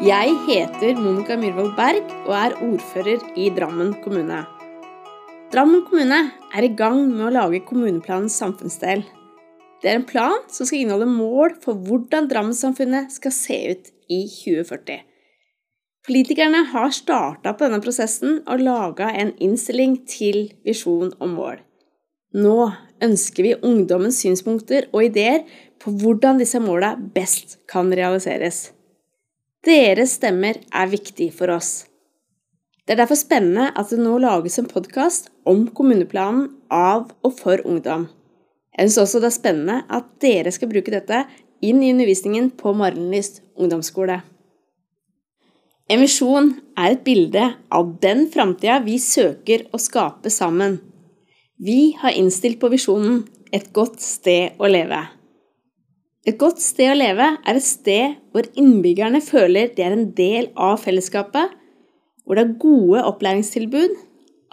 Jeg heter Monica Myhrvold Berg og er ordfører i Drammen kommune. Drammen kommune er i gang med å lage kommuneplanens samfunnsdel. Det er en plan som skal inneholde mål for hvordan Drammensamfunnet skal se ut i 2040. Politikerne har starta på denne prosessen og laga en innstilling til visjon og mål. Nå ønsker vi ungdommens synspunkter og ideer på hvordan disse måla best kan realiseres. Deres stemmer er viktig for oss. Det er derfor spennende at det nå lages en podkast om kommuneplanen av og for ungdom. Jeg syns også det er spennende at dere skal bruke dette inn i undervisningen på Marienlyst ungdomsskole. En visjon er et bilde av den framtida vi søker å skape sammen. Vi har innstilt på visjonen et godt sted å leve. Et godt sted å leve er et sted hvor innbyggerne føler de er en del av fellesskapet, hvor det er gode opplæringstilbud,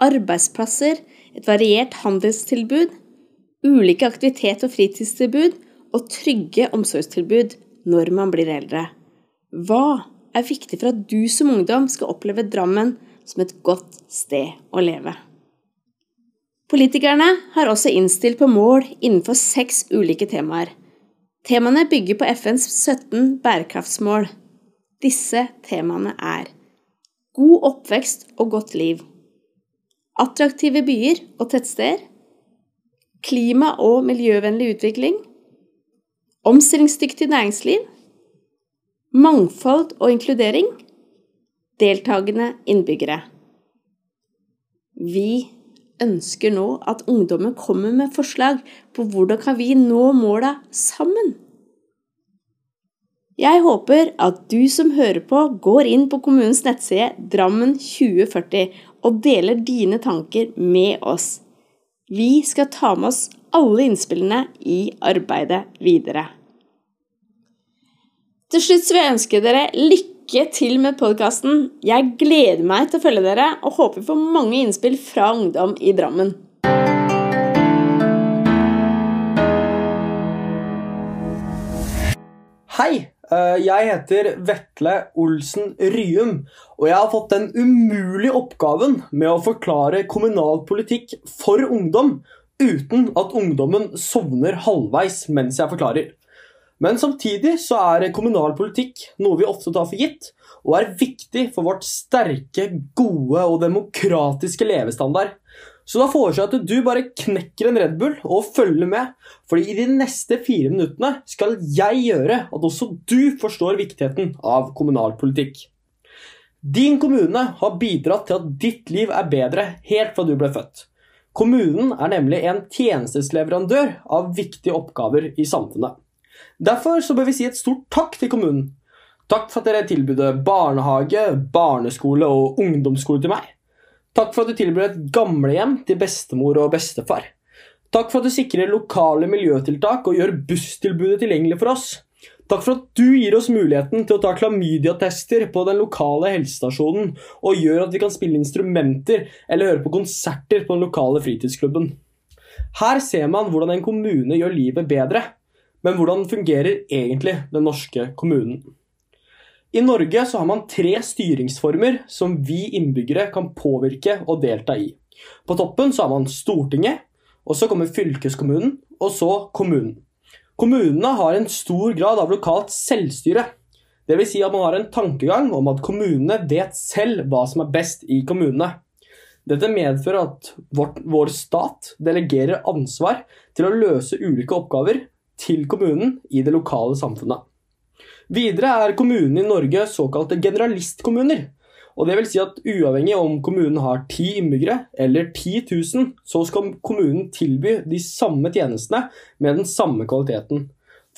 arbeidsplasser, et variert handelstilbud, ulike aktivitet- og fritidstilbud og trygge omsorgstilbud når man blir eldre. Hva er viktig for at du som ungdom skal oppleve Drammen som et godt sted å leve? Politikerne har også innstilt på mål innenfor seks ulike temaer. Temaene bygger på FNs 17 bærekraftsmål. Disse temaene er god oppvekst og godt liv, attraktive byer og tettsteder, klima- og miljøvennlig utvikling, omstillingsdyktig næringsliv, mangfold og inkludering, deltakende innbyggere. Vi ønsker nå at ungdommen kommer med forslag på hvordan kan vi nå måla sammen. Jeg håper at du som hører på, går inn på kommunens nettside Drammen 2040 og deler dine tanker med oss. Vi skal ta med oss alle innspillene i arbeidet videre. Til slutt vil jeg ønske dere lykke lykke til med podkasten. Jeg gleder meg til å følge dere, og håper på mange innspill fra ungdom i Drammen. Hei! Eh, jeg heter Vetle Olsen Ryum, og jeg har fått den umulige oppgaven med å forklare kommunalpolitikk for ungdom uten at ungdommen sovner halvveis mens jeg forklarer. Men samtidig så er kommunalpolitikk noe vi ofte tar for gitt, og er viktig for vårt sterke, gode og demokratiske levestandard. Så da foreslår jeg at du bare knekker en Red Bull og følger med, fordi i de neste fire minuttene skal jeg gjøre at også du forstår viktigheten av kommunalpolitikk. Din kommune har bidratt til at ditt liv er bedre helt fra du ble født. Kommunen er nemlig en tjenestesleverandør av viktige oppgaver i samfunnet. Derfor så bør vi si et stort takk til kommunen. Takk for at dere tilbød barnehage, barneskole og ungdomsskole til meg. Takk for at du tilbyr et gamlehjem til bestemor og bestefar. Takk for at du sikrer lokale miljøtiltak og gjør busstilbudet tilgjengelig for oss. Takk for at du gir oss muligheten til å ta klamydiatester på den lokale helsestasjonen og gjør at vi kan spille instrumenter eller høre på konserter på den lokale fritidsklubben. Her ser man hvordan en kommune gjør livet bedre. Men hvordan fungerer egentlig den norske kommunen? I Norge så har man tre styringsformer som vi innbyggere kan påvirke og delta i. På toppen så har man Stortinget, og så kommer fylkeskommunen, og så kommunen. Kommunene har en stor grad av lokalt selvstyre. Dvs. Si at man har en tankegang om at kommunene vet selv hva som er best i kommunene. Dette medfører at vårt, vår stat delegerer ansvar til å løse ulike oppgaver til kommunen i det lokale samfunnet. Videre er kommunene i Norge såkalte generalistkommuner. Og det vil si at Uavhengig om kommunen har ti innbyggere eller 10 000, så skal kommunen tilby de samme tjenestene med den samme kvaliteten.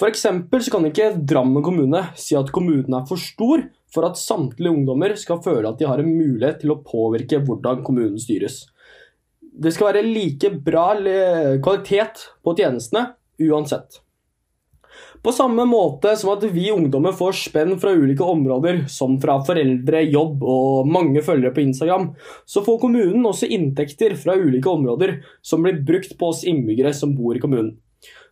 F.eks. så kan ikke Drammen kommune si at kommunen er for stor for at samtlige ungdommer skal føle at de har en mulighet til å påvirke hvordan kommunen styres. Det skal være like bra kvalitet på tjenestene uansett. På samme måte som at vi ungdommer får spenn fra ulike områder, som fra foreldre, jobb og mange følgere på Instagram, så får kommunen også inntekter fra ulike områder som blir brukt på oss innbyggere som bor i kommunen.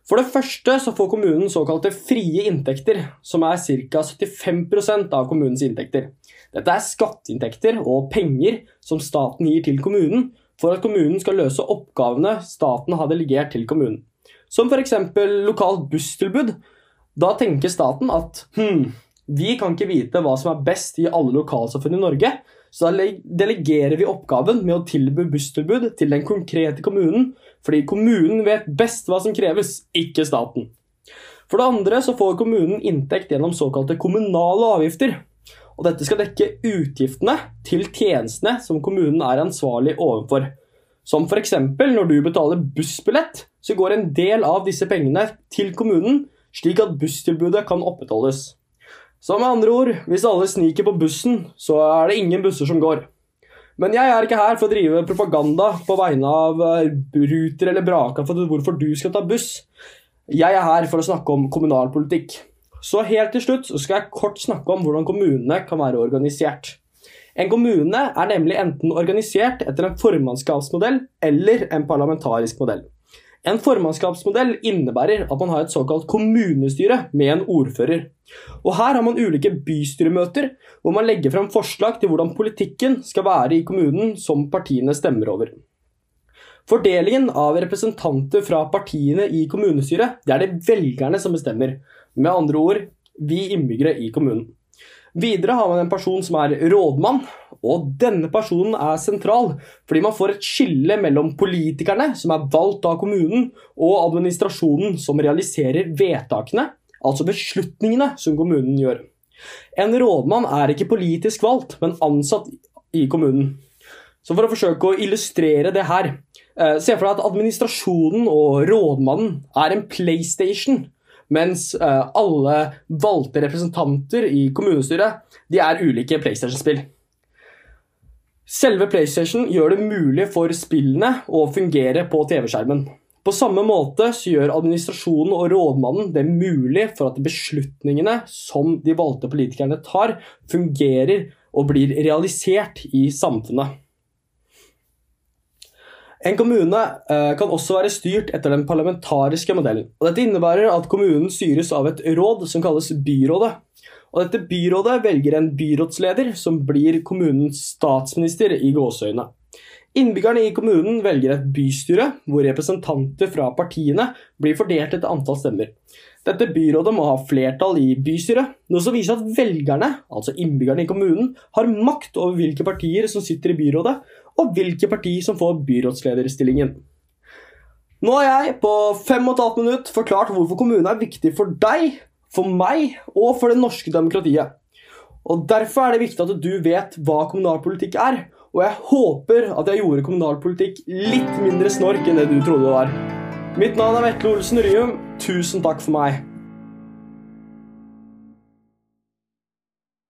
For det første så får kommunen såkalte frie inntekter, som er ca. 75% av kommunens inntekter. Dette er skatteinntekter og penger som staten gir til kommunen for at kommunen skal løse oppgavene staten har delegert til kommunen. Som f.eks. lokalt busstilbud. Da tenker staten at hm, vi kan ikke vite hva som er best i alle lokalsamfunn i Norge, så da delegerer vi oppgaven med å tilby busstilbud til den konkrete kommunen, fordi kommunen vet best hva som kreves, ikke staten. For det andre så får kommunen inntekt gjennom såkalte kommunale avgifter. Og dette skal dekke utgiftene til tjenestene som kommunen er ansvarlig overfor. Som f.eks. når du betaler bussbillett, så går en del av disse pengene til kommunen, slik at busstilbudet kan opprettholdes. Så med andre ord, hvis alle sniker på bussen, så er det ingen busser som går. Men jeg er ikke her for å drive propaganda på vegne av eh, Ruter eller Braka for hvorfor du skal ta buss. Jeg er her for å snakke om kommunalpolitikk. Så helt til slutt skal jeg kort snakke om hvordan kommunene kan være organisert. En kommune er nemlig enten organisert etter en formannskapsmodell eller en parlamentarisk modell. En formannskapsmodell innebærer at man har et såkalt kommunestyre med en ordfører. Og Her har man ulike bystyremøter hvor man legger frem forslag til hvordan politikken skal være i kommunen som partiene stemmer over. Fordelingen av representanter fra partiene i kommunestyret det er det velgerne som bestemmer. Med andre ord vi innbyggere i kommunen. Videre har man en person som er rådmann, og denne personen er sentral fordi man får et skille mellom politikerne, som er valgt av kommunen, og administrasjonen, som realiserer vedtakene, altså beslutningene som kommunen gjør. En rådmann er ikke politisk valgt, men ansatt i kommunen. Så For å forsøke å illustrere det her eh, Se for deg at administrasjonen og rådmannen er en PlayStation mens uh, alle valgte representanter i kommunestyret de er ulike PlayStation-spill. Selve PlayStation gjør det mulig for spillene å fungere på TV-skjermen. På samme måte så gjør administrasjonen og rådmannen det mulig for at beslutningene som de valgte politikerne tar, fungerer og blir realisert i samfunnet. En kommune eh, kan også være styrt etter den parlamentariske modellen. og Dette innebærer at kommunen styres av et råd som kalles byrådet. Og Dette byrådet velger en byrådsleder som blir kommunens statsminister i gåseøyne. Innbyggerne i kommunen velger et bystyre, hvor representanter fra partiene blir fordelt etter antall stemmer. Dette byrådet må ha flertall i bystyret, noe som viser at velgerne, altså innbyggerne i kommunen, har makt over hvilke partier som sitter i byrådet, og hvilke parti som får byrådslederstillingen. Nå har jeg på fem og et halvt minutt forklart hvorfor kommunen er viktig for deg, for meg og for det norske demokratiet. Og Derfor er det viktig at du vet hva kommunalpolitikk er, og jeg håper at jeg gjorde kommunalpolitikk litt mindre snork enn det du trodde det var. Mitt navn er Vetle Olsen Ryum. Tusen takk for meg.